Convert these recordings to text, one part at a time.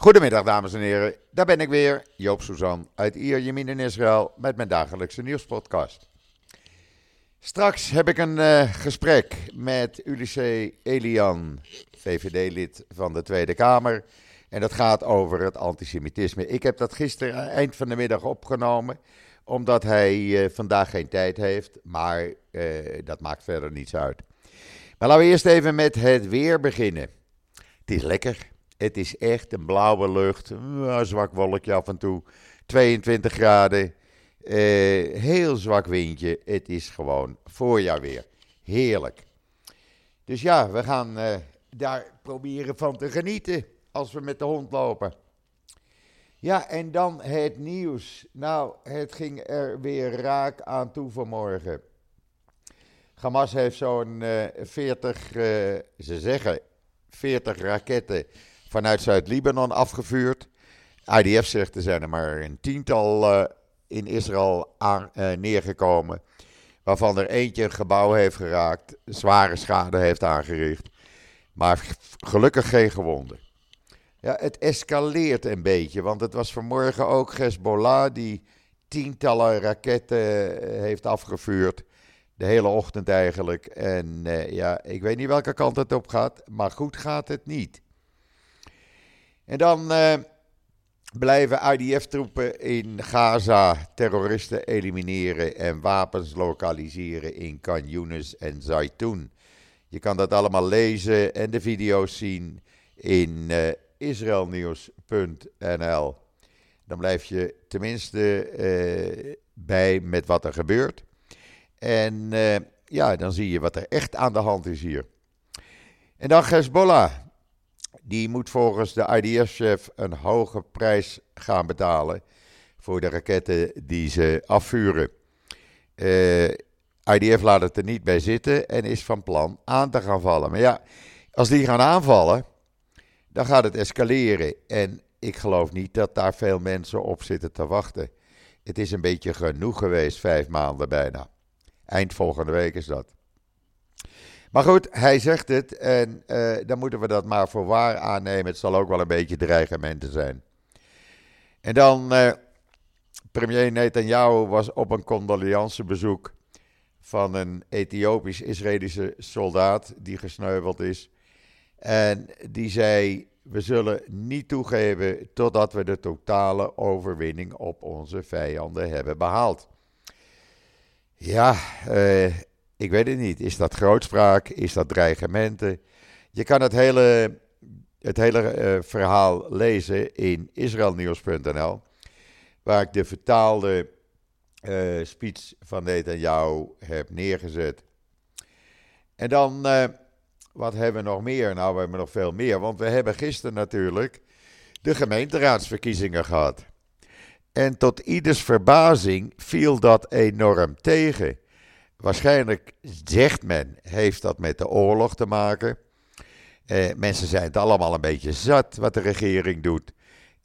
Goedemiddag dames en heren, daar ben ik weer, Joop Suzan uit Ierjemien in Israël met mijn dagelijkse nieuwspodcast. Straks heb ik een uh, gesprek met Ulysse Elian, VVD-lid van de Tweede Kamer. En dat gaat over het antisemitisme. Ik heb dat gisteren eind van de middag opgenomen, omdat hij uh, vandaag geen tijd heeft. Maar dat maakt verder niets uit. Maar laten we eerst even met het weer beginnen. Het is lekker. Het is echt een blauwe lucht. Een zwak wolkje af en toe. 22 graden. Uh, heel zwak windje. Het is gewoon voorjaar weer. Heerlijk. Dus ja, we gaan uh, daar proberen van te genieten als we met de hond lopen. Ja, en dan het nieuws. Nou, het ging er weer raak aan toe vanmorgen. Hamas heeft zo'n uh, 40, ze zeggen 40 raketten vanuit Zuid-Libanon afgevuurd. IDF zegt er zijn er maar een tiental uh, in Israël aan, uh, neergekomen. Waarvan er eentje een gebouw heeft geraakt, zware schade heeft aangericht. Maar gelukkig geen gewonden. Ja, het escaleert een beetje, want het was vanmorgen ook Hezbollah die tientallen raketten eh, heeft afgevuurd. De hele ochtend eigenlijk. En ja, ik weet niet welke kant het op gaat, maar goed gaat het niet. En dan uh, blijven IDF-troepen in Gaza terroristen elimineren en wapens lokaliseren in Khan Yunis en Zaytun. Je kan dat allemaal lezen en de video's zien in uh, israelnieuws.nl. Dan blijf je tenminste uh, bij met wat er gebeurt. En ja, dan zie je wat er echt aan de hand is hier. En dan Hezbollah die moet volgens de IDF-chef een hoge prijs gaan betalen voor de raketten die ze afvuren. Eh, IDF laat het er niet bij zitten en is van plan aan te gaan vallen. Maar ja, als die gaan aanvallen, dan gaat het escaleren. En ik geloof niet dat daar veel mensen op zitten te wachten. Het is een beetje genoeg geweest, vijf maanden bijna. Eind volgende week is dat. Maar goed, hij zegt het en uh, dan moeten we dat maar voor waar aannemen. Het zal ook wel een beetje dreigementen zijn. En dan, uh, premier Netanyahu was op een condoleancebezoek van een Ethiopisch-Israëlische soldaat die gesneuveld is. En die zei, we zullen niet toegeven totdat we de totale overwinning op onze vijanden hebben behaald. Ja, uh, ik weet het niet. Is dat grootspraak? Is dat dreigementen? Je kan het hele, het hele uh, verhaal lezen in israelnieuws.nl, waar ik de vertaalde uh, speech van Netanyahu heb neergezet. En dan, uh, wat hebben we nog meer? Nou, we hebben nog veel meer, want we hebben gisteren natuurlijk de gemeenteraadsverkiezingen gehad. En tot ieders verbazing viel dat enorm tegen. Waarschijnlijk zegt men, heeft dat met de oorlog te maken. Eh, mensen zijn het allemaal een beetje zat wat de regering doet.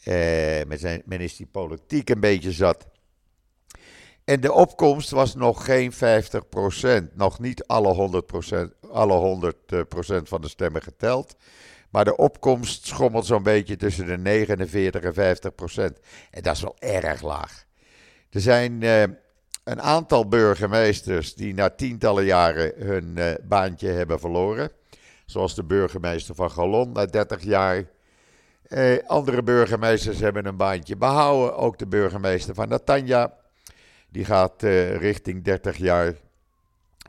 Eh, men, zijn, men is die politiek een beetje zat. En de opkomst was nog geen 50%. Nog niet alle 100%, alle 100% van de stemmen geteld. Maar de opkomst schommelt zo'n beetje tussen de 49 en 50%. En dat is wel erg laag. Er zijn uh, een aantal burgemeesters die na tientallen jaren hun uh, baantje hebben verloren. Zoals de burgemeester van Galon na 30 jaar. Uh, andere burgemeesters hebben een baantje behouden. Ook de burgemeester van Natanja. Die gaat uh, richting 30 jaar.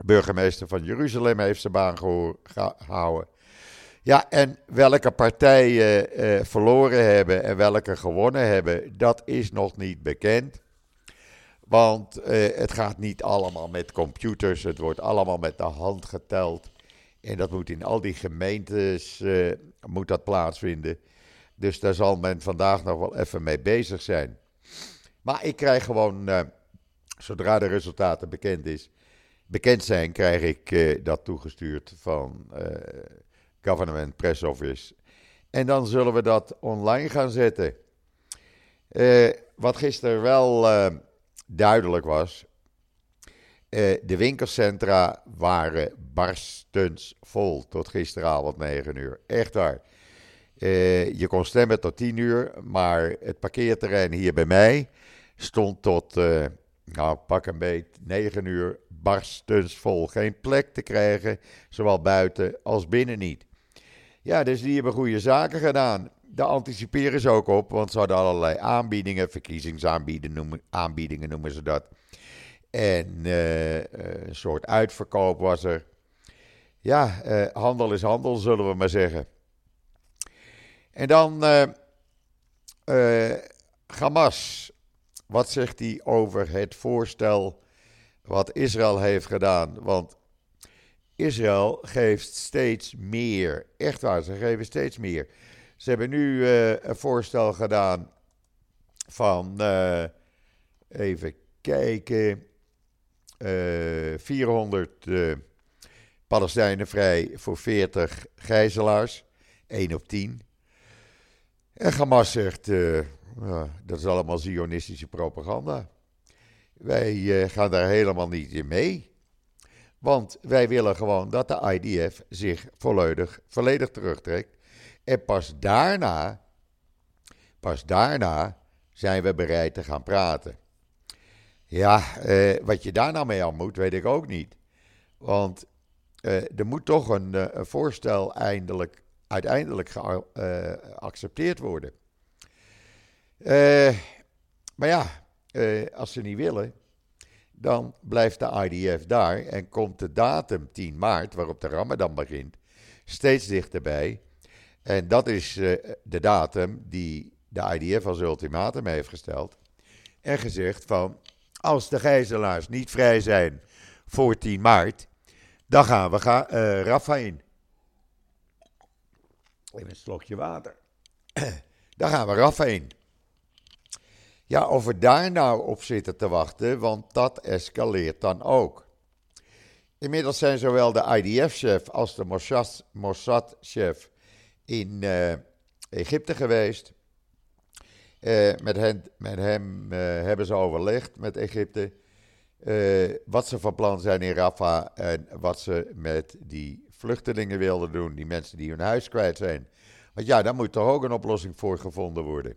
Burgemeester van Jeruzalem heeft zijn baan gehouden. Ja, en welke partijen verloren hebben en welke gewonnen hebben, dat is nog niet bekend. Want uh, het gaat niet allemaal met computers, het wordt allemaal met de hand geteld. En dat moet in al die gemeentes uh, moet dat plaatsvinden. Dus daar zal men vandaag nog wel even mee bezig zijn. Maar ik krijg gewoon, uh, zodra de resultaten bekend, is, bekend zijn, krijg ik dat toegestuurd van Government Press Office. En dan zullen we dat online gaan zetten. wat gisteren wel duidelijk was. Uh, de winkelcentra waren barstens vol tot gisteravond 9 uur. Echt waar. je kon stemmen tot 10 uur, maar het parkeerterrein hier bij mij stond tot, nou pak een beet, 9 uur barstensvol. Geen plek te krijgen, zowel buiten als binnen niet. Ja, dus die hebben goede zaken gedaan. Daar anticiperen ze ook op, want ze hadden allerlei aanbiedingen, verkiezingsaanbiedingen noemen, aanbiedingen noemen ze dat. En uh, een soort uitverkoop was er. Ja, uh, handel is handel, zullen we maar zeggen. En dan uh, Hamas. Wat zegt hij over het voorstel wat Israël heeft gedaan? Want Israël geeft steeds meer. Echt waar, ze geven steeds meer. Ze hebben nu uh, een voorstel gedaan van, uh, even kijken, uh, 400 Palestijnen vrij voor 40 gijzelaars, 1 op 10. En Hamas zegt, dat is allemaal zionistische propaganda. Wij gaan daar helemaal niet in mee. Want wij willen gewoon dat de IDF zich volledig, volledig terugtrekt. En pas daarna, pas daarna zijn we bereid te gaan praten. Ja, eh, wat je daar nou mee aan moet, weet ik ook niet. Want eh, er moet toch een, eh, voorstel eindelijk, uiteindelijk geaccepteerd worden. Eh, maar ja, eh, als ze niet willen, dan blijft de IDF daar en komt de datum 10 maart, waarop de Ramadan begint, steeds dichterbij. En dat is uh, de datum die de IDF als ultimatum heeft gesteld. En gezegd van, als de gijzelaars niet vrij zijn voor 10 maart, dan gaan we ga, uh, Rafah in. Even een slokje water. dan gaan we Rafah in. Ja, of we daar nou op zitten te wachten, want dat escaleert dan ook. Inmiddels zijn zowel de IDF-chef als de Mossad-chef in uh, Egypte geweest. Uh, met, met hem uh, hebben ze overlegd met Egypte wat ze van plan zijn in Rafah en wat ze met die vluchtelingen wilden doen, die mensen die hun huis kwijt zijn. Want ja, daar moet toch ook een oplossing voor gevonden worden.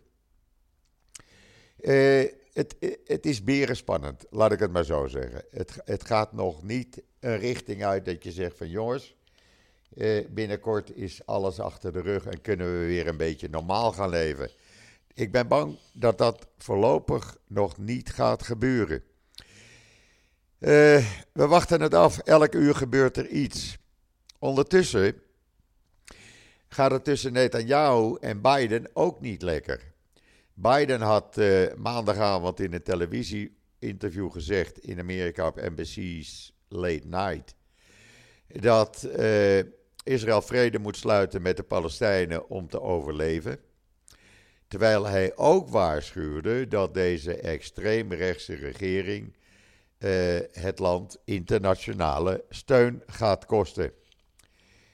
Het, het is spannend, laat ik het maar zo zeggen. Het, het gaat nog niet een richting uit dat je zegt van jongens, uh, binnenkort is alles achter de rug en kunnen we weer een beetje normaal gaan leven. Ik ben bang dat dat voorlopig nog niet gaat gebeuren. Uh, we wachten het af, elk uur gebeurt er iets. Ondertussen gaat het tussen Netanyahu en Biden ook niet lekker. Biden had uh, maandagavond in een televisie-interview gezegd in Amerika op NBC's Late Night dat Israël vrede moet sluiten met de Palestijnen om te overleven. Terwijl hij ook waarschuwde dat deze extreemrechtse regering uh, het land internationale steun gaat kosten.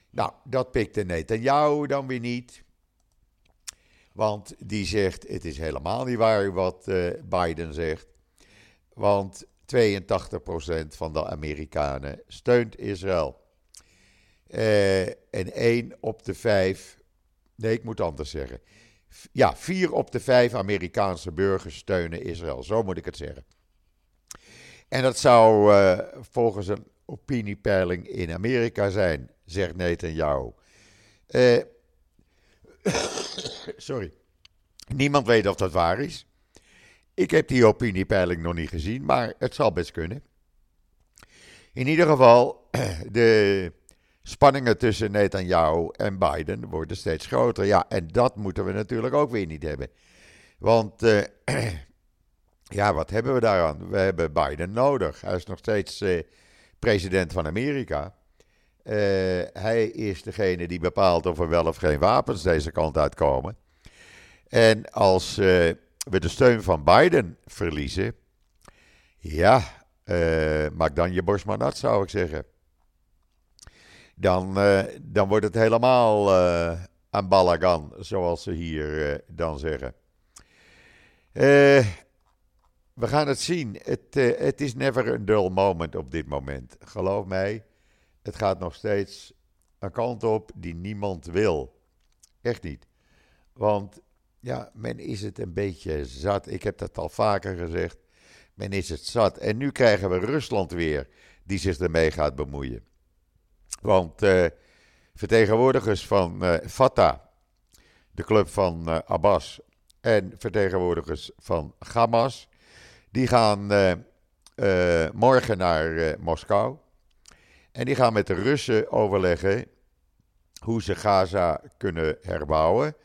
Nou, dat pikte Netanyahu dan weer niet. Want die zegt: het is helemaal niet waar wat uh, Biden zegt. Want 82% van de Amerikanen steunt Israël. Uh, en 1 op de 5, nee, ik moet anders zeggen. Ja, 4 op de 5 Amerikaanse burgers steunen Israël. Zo moet ik het zeggen. En dat zou uh, volgens een opiniepeiling in Amerika zijn, zegt Netanyahu. Uh, Sorry. Niemand weet of dat waar is. Ik heb die opiniepeiling nog niet gezien, maar het zal best kunnen. In ieder geval, de spanningen tussen Netanyahu en Biden worden steeds groter. Ja, en dat moeten we natuurlijk ook weer niet hebben. Want, uh, ja, wat hebben we daaraan? We hebben Biden nodig. Hij is nog steeds uh, president van Amerika. Uh, hij is degene die bepaalt of er wel of geen wapens deze kant uitkomen. En als we de steun van Biden verliezen, ja, maak dan je borst maar nat, zou ik zeggen. Dan, dan wordt het helemaal aan balagan, zoals ze hier dan zeggen. we gaan het zien. Het, het is never a dull moment op dit moment. Geloof mij. Het gaat nog steeds een kant op die niemand wil. Echt niet. Want ja, men is het een beetje zat. Ik heb dat al vaker gezegd. Men is het zat. En nu krijgen we Rusland weer die zich ermee gaat bemoeien. Want uh, vertegenwoordigers van uh, Fatah, de club van uh, Abbas, en vertegenwoordigers van Hamas, die gaan morgen naar Moskou. En die gaan met de Russen overleggen hoe ze Gaza kunnen herbouwen.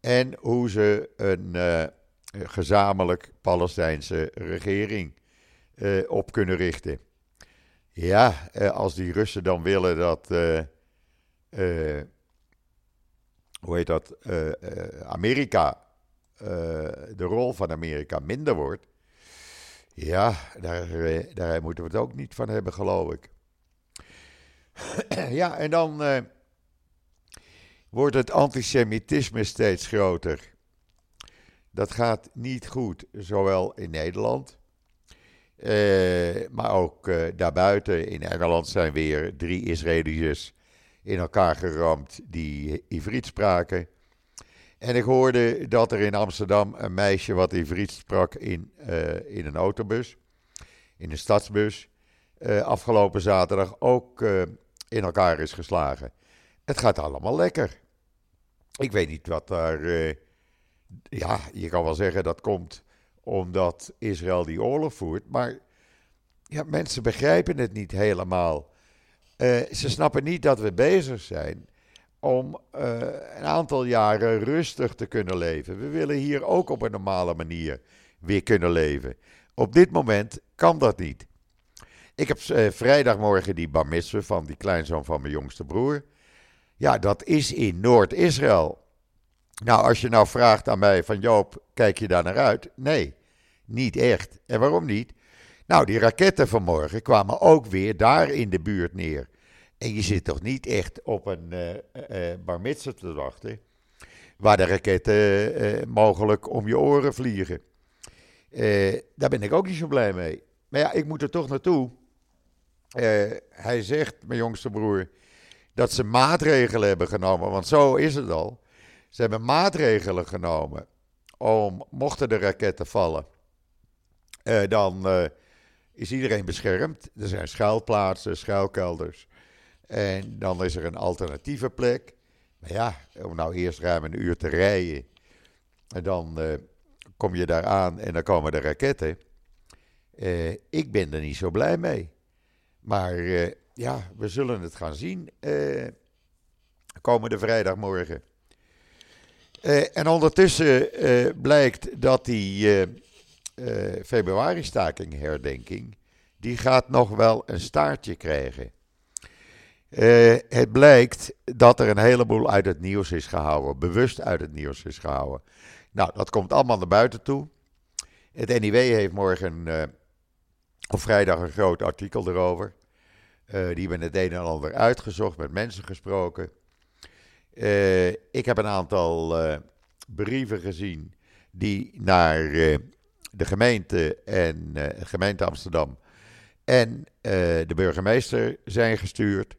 En hoe ze een gezamenlijk Palestijnse regering op kunnen richten. Ja, eh, als die Russen dan willen dat. Uh, uh, hoe heet dat? Amerika. de rol van Amerika minder wordt. Ja, daar, daar moeten we het ook niet van hebben, geloof ik. ja, en dan wordt het antisemitisme steeds groter. Dat gaat niet goed, zowel in Nederland maar ook uh, daarbuiten in Engeland zijn weer drie Israëliërs in elkaar geramd die Ivriet spraken. En ik hoorde dat er in Amsterdam een meisje wat Ivriet sprak in, uh, in een autobus, in een stadsbus, afgelopen zaterdag ook in elkaar is geslagen. Het gaat allemaal lekker. Ik weet niet wat daar. ja, je kan wel zeggen dat komt omdat Israël die oorlog voert. Maar ja, mensen begrijpen het niet helemaal. Uh, ze snappen niet dat we bezig zijn om uh, een aantal jaren rustig te kunnen leven. We willen hier ook op een normale manier weer kunnen leven. Op dit moment kan dat niet. Ik heb uh, vrijdagmorgen die bar van die kleinzoon van mijn jongste broer. Ja, dat is in Noord-Israël. Nou, als je nou vraagt aan mij van Joop, kijk je daar naar uit? Nee. Niet echt. En waarom niet? Nou, die raketten vanmorgen kwamen ook weer daar in de buurt neer. En je zit toch niet echt op een uh, uh, te wachten, waar de raketten mogelijk om je oren vliegen. daar ben ik ook niet zo blij mee. Maar ja, ik moet er toch naartoe. hij zegt, mijn jongste broer, dat ze maatregelen hebben genomen, want zo is het al. Ze hebben maatregelen genomen om, mochten de raketten vallen, uh, dan uh, is iedereen beschermd. Er zijn schuilplaatsen, schuilkelders. En dan is er een alternatieve plek. Maar ja, om nou eerst ruim een uur te rijden. En dan uh, kom je daar aan en dan komen de raketten. ik ben er niet zo blij mee. Maar ja, we zullen het gaan zien komende vrijdagmorgen. en ondertussen blijkt dat die februari-staking herdenking, die gaat nog wel een staartje krijgen. Uh, het blijkt dat er een heleboel uit het nieuws is gehouden, bewust uit het nieuws is gehouden. Nou, dat komt allemaal naar buiten toe. Het NIW heeft morgen uh, op vrijdag een groot artikel erover. Die hebben het een en ander uitgezocht, met mensen gesproken. ik heb een aantal brieven gezien die naar de gemeente en uh, gemeente Amsterdam en uh, de burgemeester zijn gestuurd.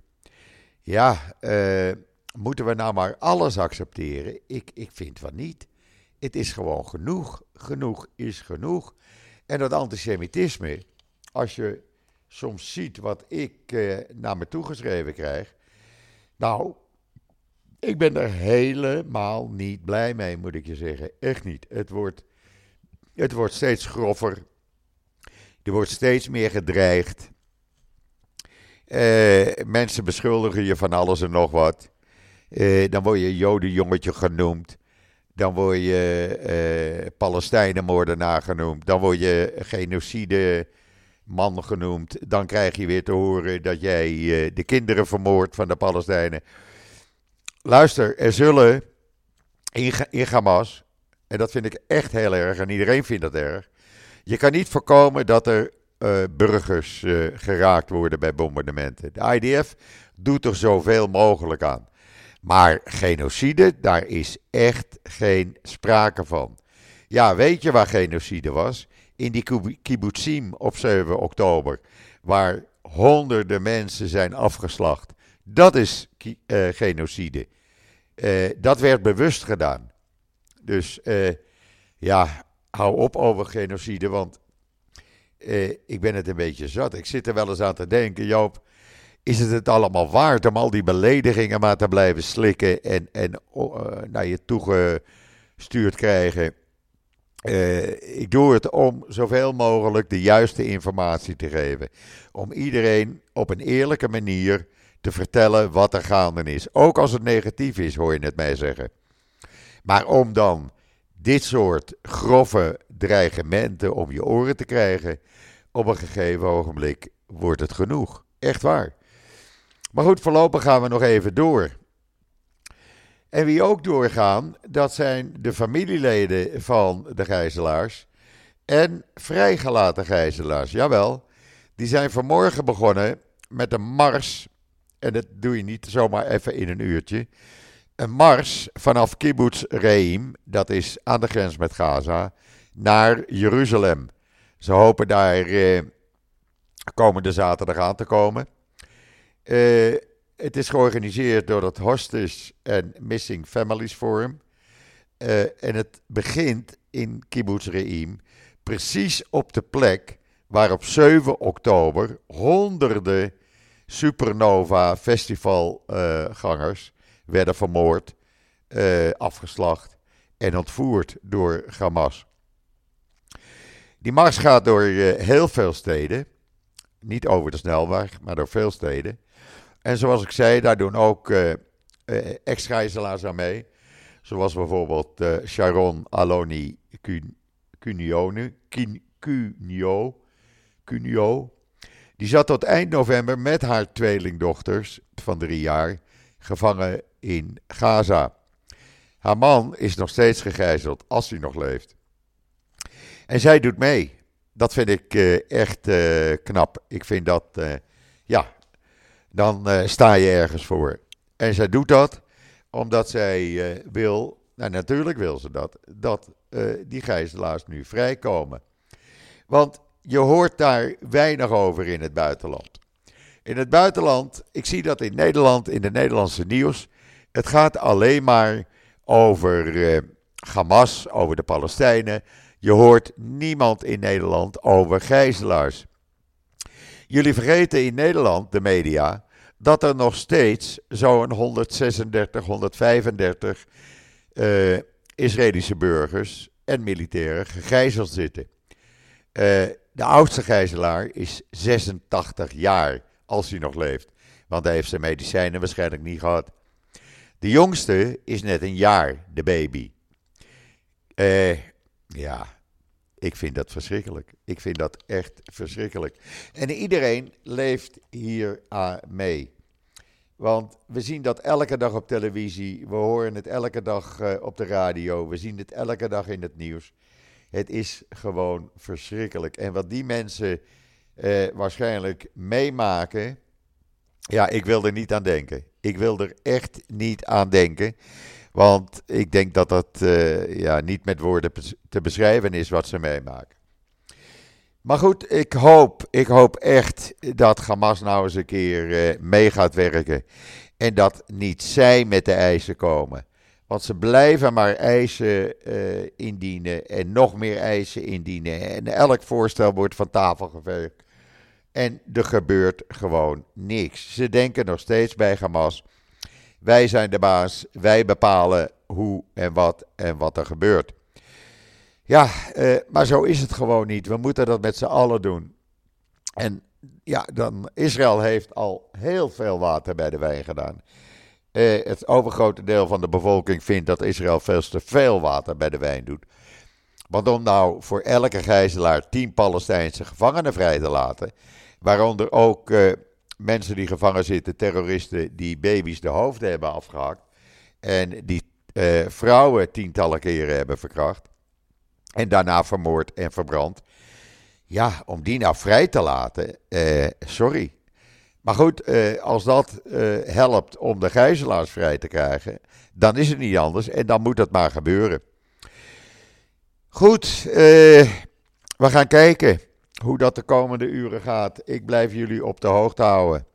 Ja, uh, moeten we nou maar alles accepteren? Ik, ik vind van niet. Het is gewoon genoeg. Genoeg is genoeg. En dat antisemitisme, als je soms ziet wat ik naar me toegeschreven krijg. Nou, ik ben er helemaal niet blij mee, moet ik je zeggen. Echt niet. Het wordt het wordt steeds grover. Er wordt steeds meer gedreigd. Uh, mensen beschuldigen je van alles en nog wat. Uh, dan word je jodenjongetje genoemd. Dan word je uh, Palestijnenmoordenaar genoemd. Dan word je genocide man genoemd. Dan krijg je weer te horen dat jij de kinderen vermoordt van de Palestijnen. Luister, er zullen in, in Hamas en dat vind ik echt heel erg en iedereen vindt dat erg. Je kan niet voorkomen dat er uh, burgers uh, geraakt worden bij bombardementen. De IDF doet er zoveel mogelijk aan. Maar genocide, daar is echt geen sprake van. Ja, weet je waar genocide was? In die kibbutzim op 7 oktober, waar honderden mensen zijn afgeslacht. Dat is uh, genocide. dat werd bewust gedaan. Dus ja, hou op over genocide, want ik ben het een beetje zat. Ik zit er wel eens aan te denken, Joop, is het het allemaal waard om al die beledigingen maar te blijven slikken en, en naar je toegestuurd krijgen? Ik doe het om zoveel mogelijk de juiste informatie te geven. Om iedereen op een eerlijke manier te vertellen wat er gaande is. Ook als het negatief is, hoor je het mij zeggen. Maar om dan dit soort grove dreigementen om je oren te krijgen, op een gegeven ogenblik wordt het genoeg. Echt waar. Maar goed, voorlopig gaan we nog even door. En wie ook doorgaan, dat zijn de familieleden van de gijzelaars en vrijgelaten gijzelaars. Jawel, die zijn vanmorgen begonnen met een mars. En dat doe je niet zomaar even in een uurtje. Een mars vanaf Kibbutz Reim, dat is aan de grens met Gaza, naar Jeruzalem. Ze hopen daar eh, komende zaterdag aan te komen. Eh, het is georganiseerd door het Hostage and Missing Families Forum. Uh, en het begint in Kibbutz Reim, precies op de plek waar op 7 oktober honderden Supernova festivalgangers werden vermoord, uh, afgeslacht en ontvoerd door Hamas. Die mars gaat door uh, heel veel steden. Niet over de snelweg, maar door veel steden. En zoals ik zei, daar doen ook uh, ex-gijzelaars aan mee. Zoals bijvoorbeeld Sharon Aloni Cunio, Cunio, Cunio. Die zat tot eind november met haar tweelingdochters van drie jaar gevangen in Gaza. Haar man is nog steeds gegijzeld, als hij nog leeft. En zij doet mee. Dat vind ik echt knap. Ik vind dat, ja, dan sta je ergens voor. En zij doet dat omdat zij wil, nou natuurlijk wil ze dat, dat die gijzelaars nu vrijkomen. Want je hoort daar weinig over in het buitenland. In het buitenland, ik zie dat in Nederland, in de Nederlandse nieuws, het gaat alleen maar over Hamas, over de Palestijnen. Je hoort niemand in Nederland over gijzelaars. Jullie vergeten in Nederland, de media, dat er nog steeds zo'n 136, 135 uh, Israëlische burgers en militairen gegijzeld zitten. Uh, de oudste gijzelaar is 86 jaar, als hij nog leeft. Want hij heeft zijn medicijnen waarschijnlijk niet gehad. De jongste is net een jaar, de baby. Uh, ja, ik vind dat verschrikkelijk. Ik vind dat echt verschrikkelijk. En iedereen leeft hier aan mee. Want we zien dat elke dag op televisie, we horen het elke dag uh, op de radio, we zien het elke dag in het nieuws. Het is gewoon verschrikkelijk. En wat die mensen uh, waarschijnlijk meemaken, ja, ik wil er niet aan denken. Ik wil er echt niet aan denken. Want ik denk dat dat uh, ja, niet met woorden te beschrijven is wat ze meemaken. Maar goed, ik hoop, ik hoop echt dat Hamas nou eens een keer uh, mee gaat werken. En dat niet zij met de eisen komen. Want ze blijven maar eisen indienen en nog meer eisen indienen. En elk voorstel wordt van tafel geveegd. En er gebeurt gewoon niks. Ze denken nog steeds bij Hamas wij zijn de baas, wij bepalen hoe en wat en wat er gebeurt. Ja, eh, maar zo is het gewoon niet. We moeten dat met z'n allen doen. En ja, dan, Israël heeft al heel veel water bij de wijn gedaan. Eh, het overgrote deel van de bevolking vindt dat Israël veel te veel water bij de wijn doet. Want om nou voor elke gijzelaar tien Palestijnse gevangenen vrij te laten, waaronder ook uh, mensen die gevangen zitten, terroristen die baby's de hoofden hebben afgehakt. En die uh, vrouwen tientallen keren hebben verkracht. En daarna vermoord en verbrand. Ja, om die nou vrij te laten, uh, sorry. Maar goed, als dat helpt om de gijzelaars vrij te krijgen, dan is het niet anders en dan moet dat maar gebeuren. Goed, we gaan kijken hoe dat de komende uren gaat. Ik blijf jullie op de hoogte houden.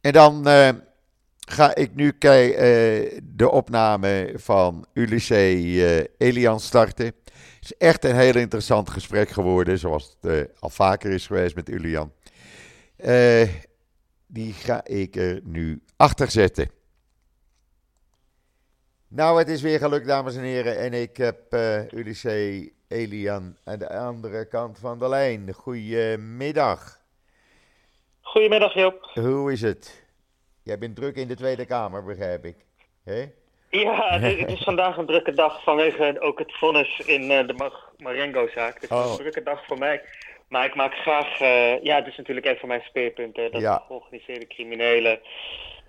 En dan uh, ga ik nu eh, de opname van Ulysses eh, Elian starten. Het is echt een heel interessant gesprek geworden, zoals het eh, al vaker is geweest met Ulian. Eh, die ga ik er nu achter zetten. Nou, het is weer gelukt, dames en heren. En ik heb eh Ulysses Elian aan de andere kant van de lijn. Goedemiddag. Goedemiddag Joop. Hoe is het? Jij bent druk in de Tweede Kamer, begrijp ik. Hè? Ja, het is vandaag een drukke dag vanwege ook het vonnis in eh, de Marengo-zaak. Het is Oh. een drukke dag voor mij. Maar ik maak graag, eh, ja, het is natuurlijk een van mijn speerpunten, dat Ja. georganiseerde criminelen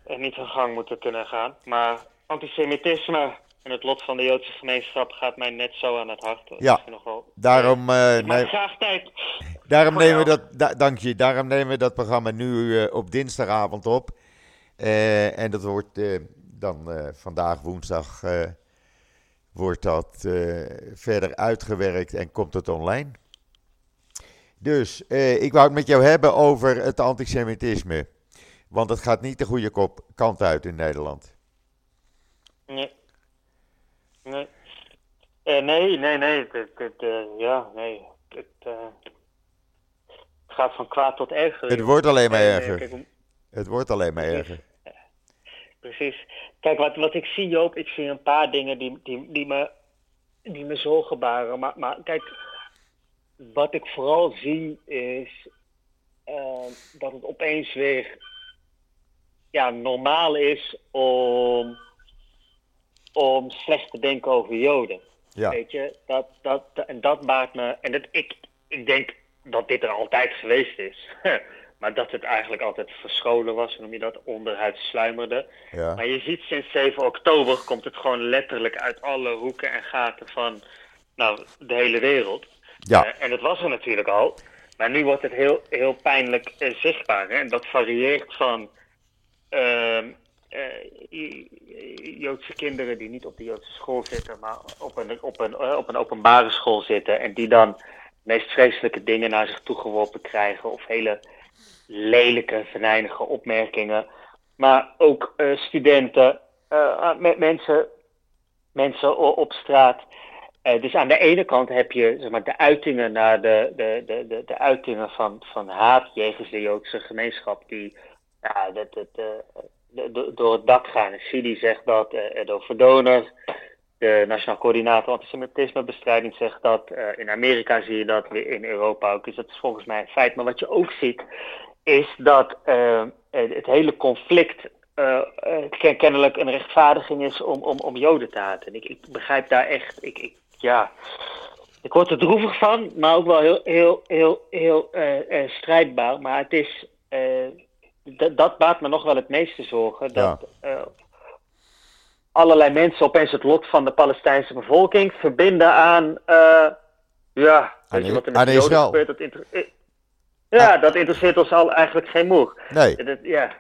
eh, niet hun gang moeten kunnen gaan. Maar antisemitisme en het lot van de Joodse gemeenschap gaat mij net zo aan het hart. Ja. Daarom, nee, graag tijd. daarom nemen we dat, da- dank je, daarom nemen we dat programma nu eh, op dinsdagavond op. Eh, en dat wordt dan vandaag woensdag wordt dat verder uitgewerkt en komt het online. Dus ik wou het met jou hebben over het antisemitisme. Want het gaat niet de goede kop, kant uit in Nederland. Nee. Nee. Eh, nee, nee, nee. Het, het, eh, ja, nee. Het, eh, het gaat van kwaad tot erger. Het wordt alleen maar Nee, nee, erger. kijk, om- Het wordt alleen maar erger. precies. Kijk, wat, wat ik zie, Joop, ik zie een paar dingen die, die, die, me, die me zorgen baren. Maar, maar kijk, wat ik vooral zie is dat het opeens weer ja, normaal is om, om slecht te denken over Joden. Ja, Weet je, dat, dat, en dat maakt me. En dat, ik, ik denk dat dit er altijd geweest is. maar dat het eigenlijk altijd verscholen was, noem je dat, onderhuid sluimerde. ja. Maar je ziet sinds 7 oktober komt het gewoon letterlijk uit alle hoeken en gaten van nou, de hele wereld. Ja. Eh, en dat was er natuurlijk al. Maar nu wordt het heel, heel pijnlijk eh, zichtbaar. Hè? En dat varieert van ehm, eh, Joodse kinderen die niet op de Joodse school zitten, maar op een, op, een, eh, op een openbare school zitten. En die dan de meest vreselijke dingen naar zich toe geworpen krijgen. Of hele lelijke, venijnige opmerkingen. Maar ook eh, studenten, eh, me- mensen, mensen op straat. Eh, dus aan de ene kant heb je zeg maar, de uitingen naar de, de, de, de, uitingen van, van haat jegens de Joodse gemeenschap, die ja, dat, dat, door het dak gaan. Sidi zegt dat, eh Edo Verdoner, de Nationaal Coördinator Antisemitismebestrijding, zegt dat. eh, in Amerika zie je dat, in Europa ook. Dus dat is volgens mij een feit. Maar wat je ook ziet, is dat eh, het hele conflict ken- kennelijk een rechtvaardiging is om, om, om Joden te haten. Ik, ik begrijp daar echt, ik, ik, ja, ik word er droevig van, maar ook wel heel, heel, heel, heel strijdbaar. Maar het is, dat, baart me nog wel het meeste zorgen. Dat eh, allerlei mensen opeens het lot van de Palestijnse bevolking verbinden aan, eh, ja, weet je wat aan Israël. gebeurt. Dat inter- eh, ja, dat interesseert ons al eigenlijk geen moer. Nee. Dat, ja.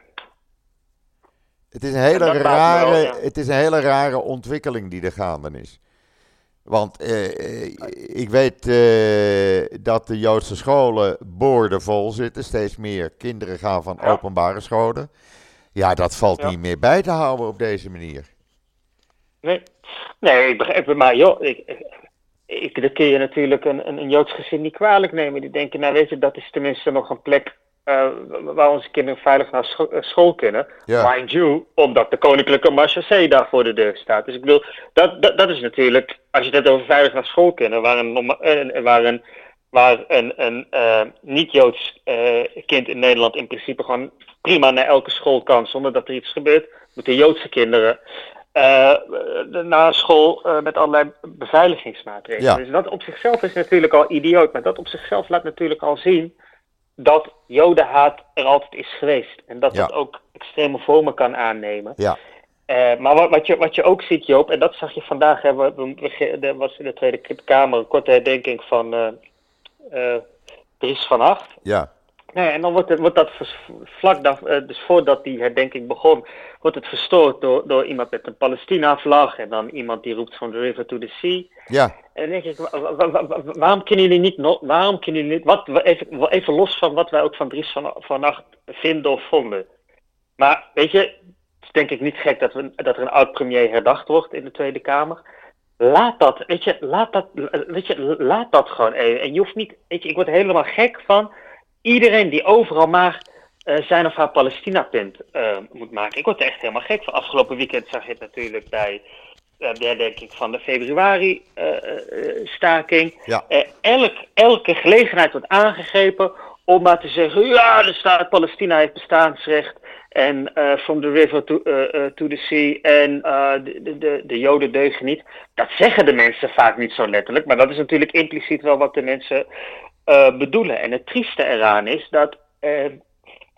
Het is een hele, rare, ja. het is een hele rare ontwikkeling die er gaande is. Want eh, eh, ik weet eh, dat de Joodse scholen boordevol zitten. Steeds meer kinderen gaan van Ja. openbare scholen. Ja, dat valt Ja. niet meer bij te houden op deze manier. Nee, nee ik begrijp het, maar joh, ik, ik, dat kun je natuurlijk een, een, een Joods gezin niet kwalijk nemen. Die denken, nou weet je, dat is tenminste nog een plek waar onze kinderen veilig naar scho- eh, school kunnen. Ja. Mind you, omdat de koninklijke marchasee daar voor de deur staat. Dus ik bedoel, dat, dat, dat is natuurlijk, als je het hebt over veilig naar school kunnen, waar een, eh, waar een, waar een, een eh, niet-Joods eh, kind in Nederland in principe gewoon prima naar elke school kan zonder dat er iets gebeurt, moeten Joodse kinderen eh, de- na school eh, met allerlei beveiligingsmaatregelen. Ja. Dus dat op zichzelf is natuurlijk al idioot, maar dat op zichzelf laat natuurlijk al zien dat jodenhaat er altijd is geweest. En dat Ja. dat ook extreme vormen kan aannemen. Ja, Eh, maar wat, wat, je, wat je ook ziet, Joop, en dat zag je vandaag, hè, we, er was in de Tweede Kamer een korte herdenking van eh eh, Dries van Acht. ja, Nee, en dan wordt, het, wordt dat vlak, daar, dus voordat die herdenking begon, wordt het verstoord door, door iemand met een Palestina-vlag en dan iemand die roept van the river to the sea. Ja, En dan denk ik, wa- wa- wa- wa- waarom kunnen jullie niet, waarom kunnen jullie niet, wat, wa- even, even los van wat wij ook van Dries van, van Acht vinden of vonden. Maar weet je, denk ik niet gek dat, we, dat er een oud-premier herdacht wordt in de Tweede Kamer. Laat dat, weet je, laat dat, weet je, laat dat gewoon even. En je hoeft niet, weet je, ik word helemaal gek van iedereen die overal maar uh, zijn of haar Palestina-punt uh, moet maken. Ik word er echt helemaal gek van. Afgelopen weekend zag je het natuurlijk bij uh, de herdenking van de februari-staking. Ja. elk, elke gelegenheid wordt aangegrepen om maar te zeggen: ja, de staat Palestina heeft bestaansrecht. En uh, from the river to, uh, uh, to the sea. En de, de, de Joden deugen niet. Dat zeggen de mensen vaak niet zo letterlijk. Maar dat is natuurlijk impliciet wel wat de mensen bedoelen. En het trieste eraan is dat.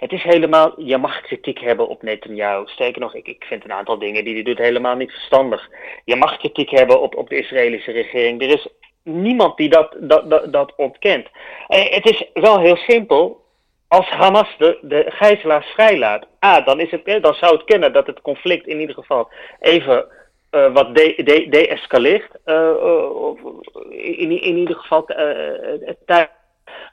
Het is helemaal. Je mag kritiek hebben op Netanyahu. Sterker nog, ik, ik vind een aantal dingen die hij doet helemaal niet verstandig. Je mag kritiek hebben op, op de Israëlische regering. Er is niemand die dat, dat, dat, ontkent. het is wel heel simpel als Hamas de, de gijzelaars vrijlaat, ah, dan, is het, dan zou het kunnen dat het conflict in ieder geval even uh, wat de-escaleert. De, de uh, in, in ieder geval uh,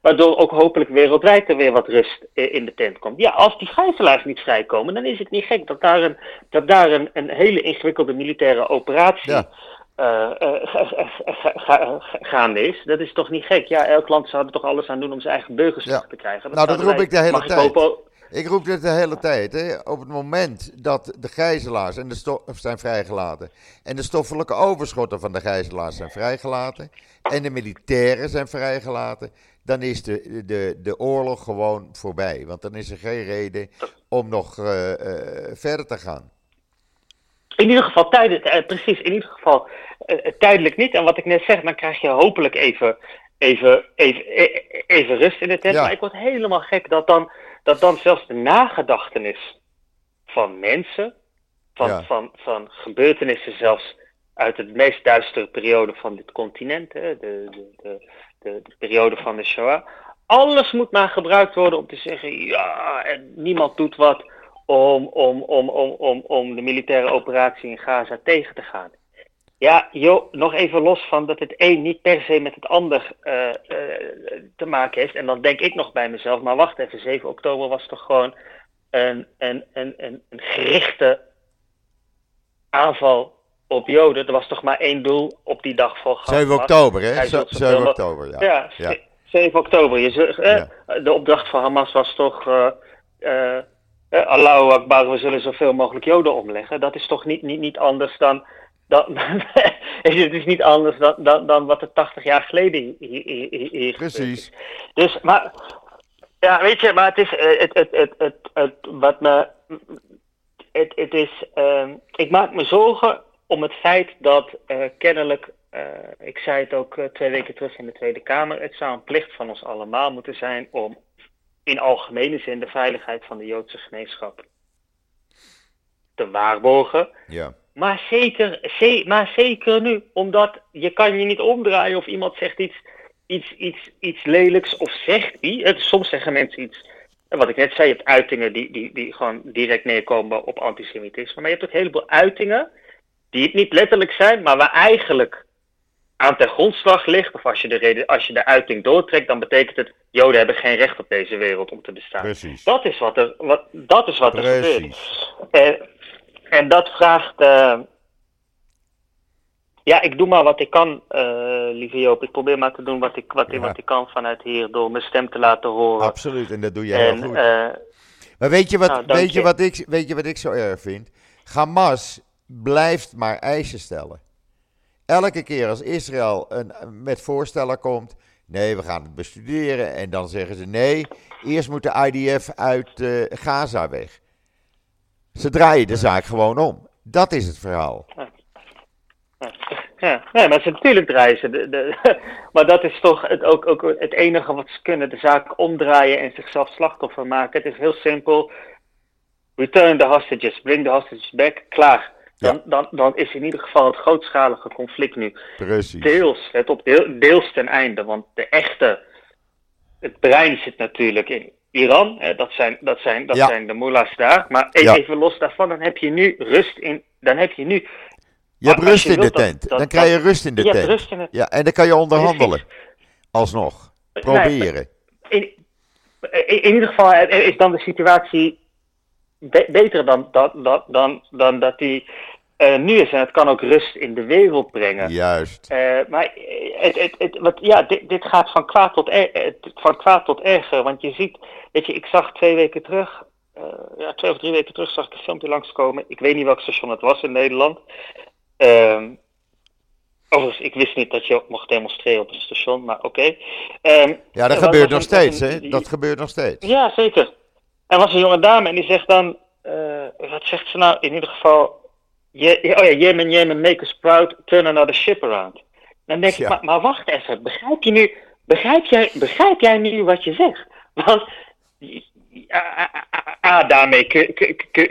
waardoor ook hopelijk wereldwijd er weer wat rust in de tent komt. Ja, als die gijzelaars niet vrijkomen, dan is het niet gek dat daar een, dat daar een, een hele ingewikkelde militaire operatie ja uh, gaande is. Dat is toch niet gek? Ja, elk land zou er toch alles aan doen om zijn eigen burgers ja. te krijgen. Dat nou, dat roep ik de hele tijd. Ik roep dit de hele tijd. Hè. Op het moment dat de gijzelaars en de zijn vrijgelaten. en de stoffelijke overschotten van de gijzelaars zijn vrijgelaten. en de militairen zijn vrijgelaten. dan is de, de, de oorlog gewoon voorbij. Want dan is er geen reden om nog uh, uh, verder te gaan. In ieder geval tijdelijk, eh, precies, in ieder geval tijdelijk niet. En wat ik net zeg, dan krijg je hopelijk even, even, even, even rust in de tent. Maar ik word helemaal gek dat dan, dat dan zelfs de nagedachtenis van mensen, van, van, van gebeurtenissen zelfs uit de meest duistere periode van dit continent, hè, de, de, de, de, de periode van de Shoah. Alles moet maar gebruikt worden om te zeggen, ja, en niemand doet wat om, om, om, om, om, om de militaire operatie in Gaza tegen te gaan. Ja, joh, nog even los van dat het een niet per se met het ander uh, uh, te maken heeft. En dan denk ik nog bij mezelf, maar wacht even, 7 oktober was toch gewoon een, een, een, een, een gerichte aanval op Joden. Er was toch maar één doel op die dag voor Gaza. 7 oktober, hè? 7 oktober, ja. Ja, 7 oktober. Je, uh, De opdracht van Hamas was toch uh, Allahu Akbar, we zullen zoveel mogelijk Joden omleggen. Dat is toch niet, niet, niet anders dan. Dan het is niet anders dan, dan, dan wat er 80 jaar geleden hier, hier, hier Precies. Dus, maar. Ja, weet je, maar het is. Eh, het, het, het, het, het, wat me. Het, het is. Uh, ik maak me zorgen om het feit dat uh, kennelijk. Uh, ik zei het ook twee weken terug in de Tweede Kamer. Het zou een plicht van ons allemaal moeten zijn om in algemene zin de veiligheid van de Joodse gemeenschap te waarborgen. Ja. Maar, zeker, maar zeker nu, omdat je kan je niet omdraaien of iemand zegt iets, iets, iets, iets lelijks of zegt die. Soms zeggen mensen iets. Wat ik net zei, je hebt uitingen die, die, die gewoon direct neerkomen op antisemitisme. Maar je hebt ook een heleboel uitingen die het niet letterlijk zijn, maar waar eigenlijk aan ten grondslag ligt, of als je, de reden, als je de uiting doortrekt, dan betekent het, Joden hebben geen recht op deze wereld om te bestaan. Precies. Dat is wat er, wat, dat is wat er gebeurt. En, en dat vraagt, uh, ja, ik doe maar wat ik kan, uh, lieve Joop. Ik probeer maar te doen wat ik, wat, ja. wat ik kan vanuit hier, door mijn stem te laten horen. Absoluut, en dat doe je heel goed. Uh, maar weet je, wat, nou, weet, je. je wat ik, weet je wat ik zo erg vind? Hamas blijft maar eisen stellen. Elke keer als Israël een, met voorstellen komt, nee, we gaan het bestuderen. En dan zeggen ze nee, eerst moet de IDF uit uh, Gaza weg. Ze draaien de zaak gewoon om. Dat is het verhaal. Ja, ja maar ze, natuurlijk draaien ze. De, de, maar dat is toch het, ook, ook het enige wat ze kunnen. De zaak omdraaien en zichzelf slachtoffer maken. Het is heel simpel. Return the hostages. Bring the hostages back. Klaar. Dan, dan, dan is in ieder geval het grootschalige conflict nu Precies. deels, het op deel, deels ten einde. Want de echte, het brein zit natuurlijk in Iran. Hè, dat zijn, dat zijn, dat zijn de mullahs daar. Maar e- even los daarvan, dan heb je nu rust in. Dan heb je nu. Je hebt rust in de tent. dan krijg je rust in de tent. Rust in Ja, en dan kan je onderhandelen. Alsnog. Proberen. in, in, in, ieder geval is dan de situatie beter dan, dan, dan, dan, dan dat die uh, nu is. En het kan ook rust in de wereld brengen. Juist. Uh, maar het, het, het, wat, ja, dit, dit gaat van kwaad, tot er, van kwaad tot erger. Want je ziet, weet je, ik zag twee weken terug, uh, ja, twee of drie weken terug zag ik een filmpje langskomen. Ik weet niet welk station het was in Nederland. Ehm, overigens, ik wist niet dat je mocht demonstreren op een station, maar oké. Ehm, ja, dat gebeurt nog steeds, hè? Dat gebeurt nog steeds. Ja, zeker. Er was een jonge dame en die zegt dan, wat zegt ze nou? In ieder geval, Je, oh ja, Yemen, Yemen, make us proud, turn another ship around. Dan denk ik, maar, maar, wacht even, begrijp je nu, begrijp jij, begrijp jij nu wat je zegt? Want A, daarmee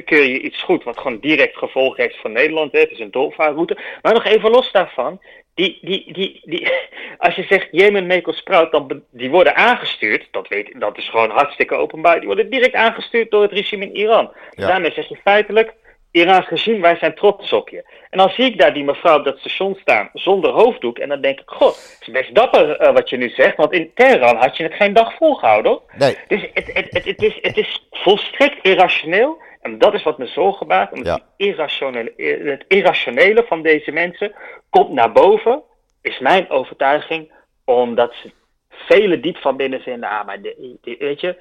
keur je iets goed wat gewoon direct gevolg heeft voor Nederland. Hè. Het is een doorvaartroute. Maar nog even los daarvan. Die, die, die, die, als je zegt Jemen, Mekel, Sprout, dan die worden aangestuurd. Dat, weet, dat is gewoon hartstikke openbaar. Die worden direct aangestuurd door het regime in Iran. Daarmee zeg je feitelijk Iraans regime, wij zijn trots op je. En dan zie ik daar die mevrouw op dat station staan zonder hoofddoek. En dan denk ik, god, het is best dapper uh, wat je nu zegt. Want in Teheran had je het geen dag volgehouden. Hoor. Nee. Dus het, het, het, het, is, het is volstrekt irrationeel. En dat is wat me zorgen baart. Omdat ja. irrationele, het irrationele van deze mensen komt naar boven. Is mijn overtuiging. Omdat ze vele diep van binnen vinden. Ah, maar de, de, weet je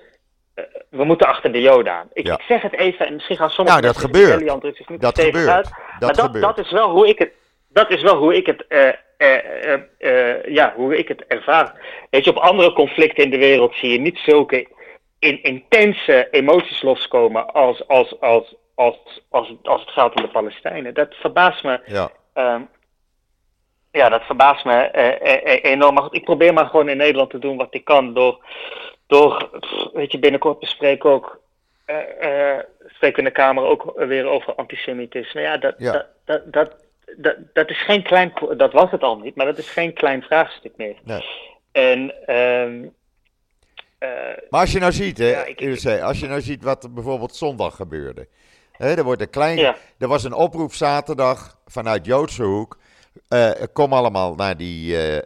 we moeten achter de Joden aan. Ik, ik, zeg het even, en misschien gaan sommige nou, dat gebeurt. Niet dat gebeurt. Uit, dat, maar dat, dat, is wel hoe ik het, dat is wel hoe ik het, uh, uh, uh, ja, hoe ik het ervaar. Weet je, op andere conflicten in de wereld zie je niet zulke in, intense emoties loskomen als, als, als, als, als, als het gaat om de Palestijnen. Dat verbaast me. Ja. Um, ja, dat verbaast me enorm. Maar goed, ik probeer maar gewoon in Nederland te doen wat ik kan door door, weet je, binnenkort bespreken ook, uh, spreken we in de Kamer ook weer over antisemitisme. Ja, dat, Dat, dat, dat, dat, dat, is geen klein, dat was het al niet, maar dat is geen klein vraagstuk meer. Nee. En, um, uh, maar als je nou ziet, hè, ja, ik, als je nou ziet wat er bijvoorbeeld zondag gebeurde. Hè, er, wordt een klein, ja. er was een oproep zaterdag vanuit Joodse hoek. Uh, kom allemaal naar die uh,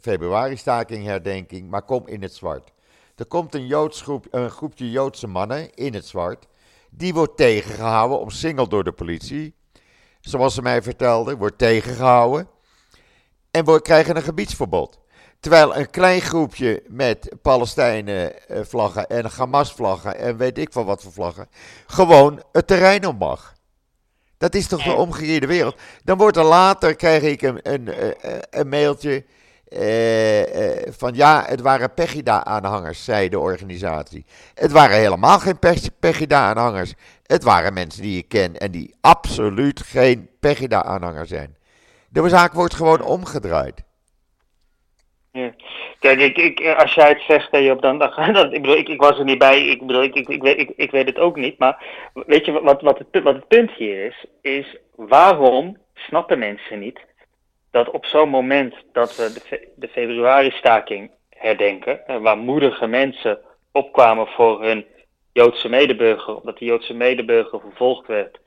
februari-staking herdenking, maar kom in het zwart. Er komt een, Joods groep, een groepje Joodse mannen in het zwart. Die wordt tegengehouden, omsingeld door de politie. Zoals ze mij vertelde, wordt tegengehouden. En we krijgen een gebiedsverbod. Terwijl een klein groepje met Palestijnen-vlaggen en Hamas-vlaggen en weet ik van wat voor vlaggen, gewoon het terrein op mag. Dat is toch de omgekeerde wereld. Dan wordt er later, krijg ik een, een, een mailtje uh, van ja, het waren Pegida-aanhangers, zei de organisatie. Het waren helemaal geen Pegida-aanhangers. Het waren mensen die ik ken en die absoluut geen Pegida-aanhanger zijn. De zaak wordt gewoon omgedraaid. Ja. Kijk, ik, ik, als jij het zegt, dan, dan, dan ik, bedoel, ik, ik was er niet bij, ik, bedoel, ik, ik, ik, weet, ik, ik weet het ook niet. Maar weet je wat, wat, het, wat het punt hier is? Is waarom snappen mensen niet dat op zo'n moment dat we de, de februari-staking herdenken, waar moedige mensen opkwamen voor hun Joodse medeburger, omdat de Joodse medeburger vervolgd werd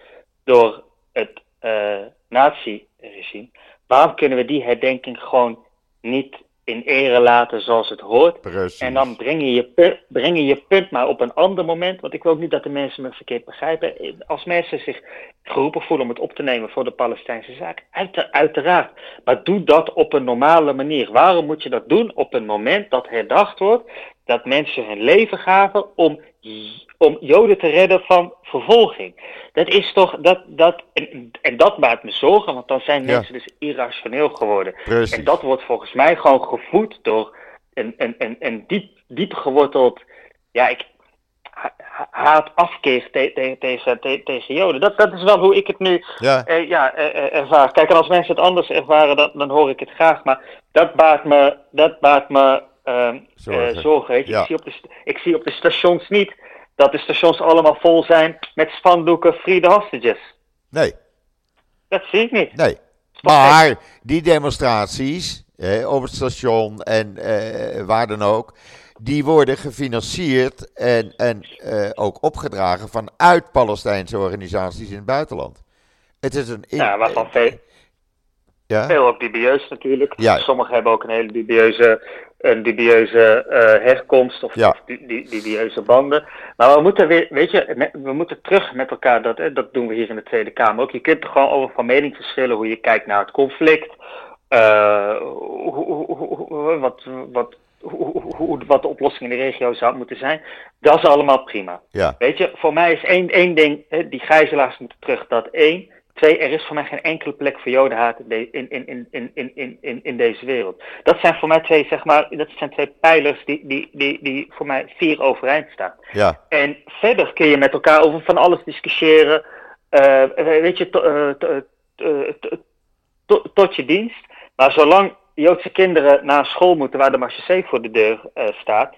door het uh, nazi-regime, waarom kunnen we die herdenking gewoon niet in ere laten zoals het hoort. Precies. En dan breng je, je punt, breng je je punt maar op een ander moment. Want ik wil ook niet dat de mensen me verkeerd begrijpen. Als mensen zich geroepen voelen om het op te nemen voor de Palestijnse zaak, uiteraard. Maar doe dat op een normale manier. Waarom moet je dat doen op een moment dat herdacht wordt dat mensen hun leven gaven om, om Joden te redden van vervolging. Dat is toch, dat, dat, en, en dat maakt me zorgen, want dan zijn mensen dus irrationeel geworden. Precies. En dat wordt volgens mij gewoon gevoed door een, een, een, een diep, diep geworteld, ja, ik, haat, afkeer te, te, tegen, te, tegen Joden. Dat, dat is wel hoe ik het nu ja. Eh, ja, eh, eh ervaar. Kijk, en als mensen het anders ervaren, dan, dan hoor ik het graag. Maar dat baart me, dat baart me uh, zorgen. zorgen ik, zie op de, ik zie op de stations niet dat de stations allemaal vol zijn met spandoeken Free the Hostages. Nee. Dat zie ik niet. Nee. Maar die demonstraties op het station en uh, waar dan ook, die worden gefinancierd en, en uh, ook opgedragen vanuit Palestijnse organisaties in het buitenland. Het is een. ja, waarvan veel, Ja? Ook dubieus natuurlijk. Juist. Sommigen hebben ook een hele dubieuze, een dubieuze eh, herkomst of, Ja. of du- du- dubieuze banden. Maar we moeten weer, weet je, we moeten terug met elkaar, dat, hè, dat doen we hier in de Tweede Kamer ook. Je kunt er gewoon over van mening verschillen hoe je kijkt naar het conflict. eh, hoe, hoe- wat, wat, de oplossing in de regio zou moeten zijn. Dat is allemaal prima. Ja, Weet je, voor mij is één, één ding, hè, die gijzelaars moeten terug, dat één. Twee, er is voor mij geen enkele plek voor jodenhaat in, in, in, in, in, in, in, in, in deze wereld. Dat zijn voor mij twee, zeg maar, dat zijn twee pijlers die, die, die, die voor mij vier overeind staan. ja, En verder kun je met elkaar over van alles discussiëren. eh, weet je, to- eh, to- eh, to- to- tot je dienst. Maar zolang Joodse kinderen naar school moeten waar de marchesee voor de deur staat,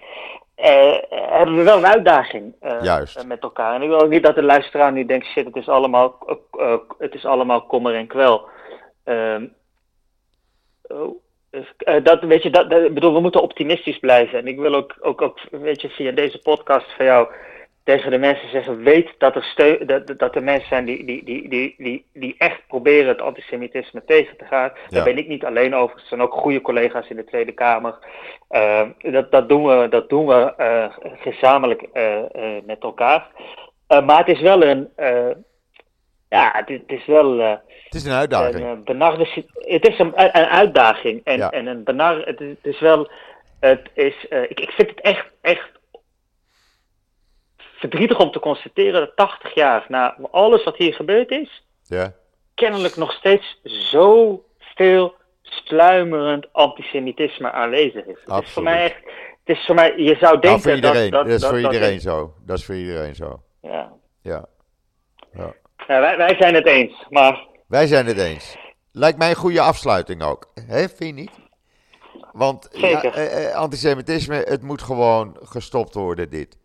hebben we wel een uitdaging eh, Juist. eh, met elkaar. En ik wil ook niet dat de luisteraar nu denkt, shit, het is allemaal, eh, eh, het is allemaal kommer en kwel. Ehm, oh, eh, dat, weet je, dat, bedoel, we moeten optimistisch blijven. En ik wil ook, ook, ook, weet je, via deze podcast van jou tegen de mensen zeggen, weet dat er, steun, dat, dat- er mensen zijn die, die, die, die, die, die echt proberen het antisemitisme tegen te gaan. Ja. Daar ben ik niet alleen over. Er zijn ook goede collega's in de Tweede Kamer. Eh, dat, dat doen we, dat doen we eh, gezamenlijk eh, eh, met elkaar. Maar het is wel een, ja, het, is- het is wel... het is een uitdaging. een benarde Het is een, een uitdaging en, Ja. en een benar. Het is, het is wel. Het is, ik, ik vind het echt, echt verdrietig om te constateren dat 80 jaar na alles wat hier gebeurd is, Ja, kennelijk nog steeds zoveel sluimerend antisemitisme aanwezig is. Het is voor Absoluut. mij echt. Het is voor mij, je zou denken nou, voor iedereen. dat, Dat, is voor dat- iedereen zo. Dat is voor iedereen zo. Ja. Ja. ja. Ja, wij, wij zijn het eens, maar Wij zijn het eens. Lijkt mij een goede afsluiting ook. Hè, vind je niet? Want ja, eh, eh, antisemitisme, het moet gewoon gestopt worden, dit.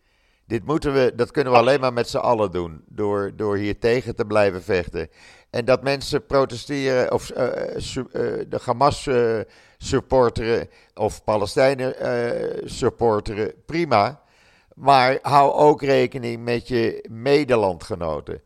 Dit moeten we, dat kunnen we alleen maar met z'n allen doen. Door, door hier tegen te blijven vechten. En dat mensen protesteren, of eh, su- eh, de Hamas eh, supporteren, of Palestijnen supporteren, prima. Maar hou ook rekening met je medelandgenoten.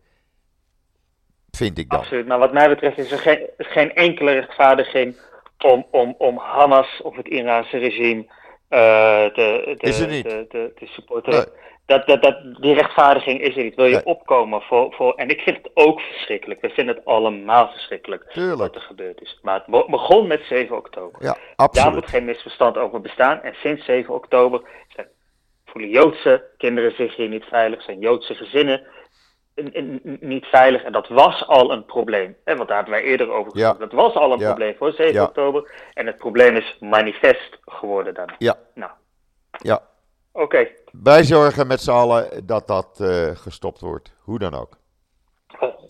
Vind ik dan. Absoluut. Maar wat mij betreft is er geen, geen enkele rechtvaardiging om, om, om Hamas of het Iraanse regime te, te, Is er niet. te, te, te supporteren. Nee. Dat, dat, dat, die rechtvaardiging is er niet. Wil je Nee. opkomen voor, voor. En ik vind het ook verschrikkelijk. We vinden het allemaal verschrikkelijk Tuurlijk. wat er gebeurd is. Maar het be- begon met 7 oktober. Ja, Daar absoluut. moet geen misverstand over bestaan. En sinds 7 oktober zijn, voelen Joodse kinderen zich hier niet veilig, zijn Joodse gezinnen niet veilig. En dat was al een probleem. Hè, want daar hebben wij eerder over Ja. gesproken. Dat was al een Ja. probleem voor 7 Ja. oktober. En het probleem is manifest geworden dan. Ja, Nou, ja. oké. Wij zorgen met z'n allen dat dat eh, gestopt wordt. Hoe dan ook.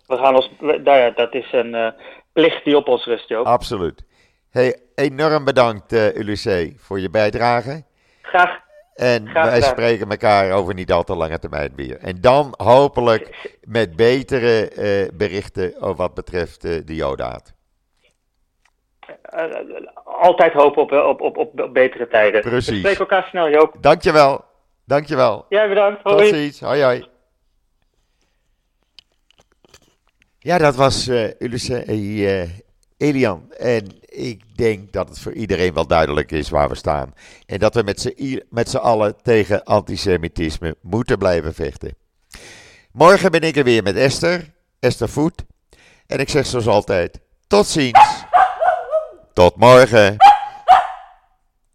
We gaan ons. nou ja, dat is een eh, plicht die op ons rust, Joop. Absoluut. Hey, enorm bedankt, ULC, voor je bijdrage. Graag. En Graag wij spreken elkaar over niet al te lange termijn weer. En dan hopelijk met betere eh, berichten over wat betreft de jodaat. altijd hopen op, op, op, op, op betere tijden. Precies. We spreken elkaar snel, Joop. Dankjewel. Dankjewel. Jij bedankt. Tot Hoi. ziens. Hoi hoi. Ja, dat was eh Ulisse eh, Elian. En ik denk dat het voor iedereen wel duidelijk is waar we staan. En dat we met z'n allen tegen antisemitisme moeten blijven vechten. Morgen ben ik er weer met Esther, Esther Voet. En ik zeg zoals altijd, tot ziens. Tot morgen.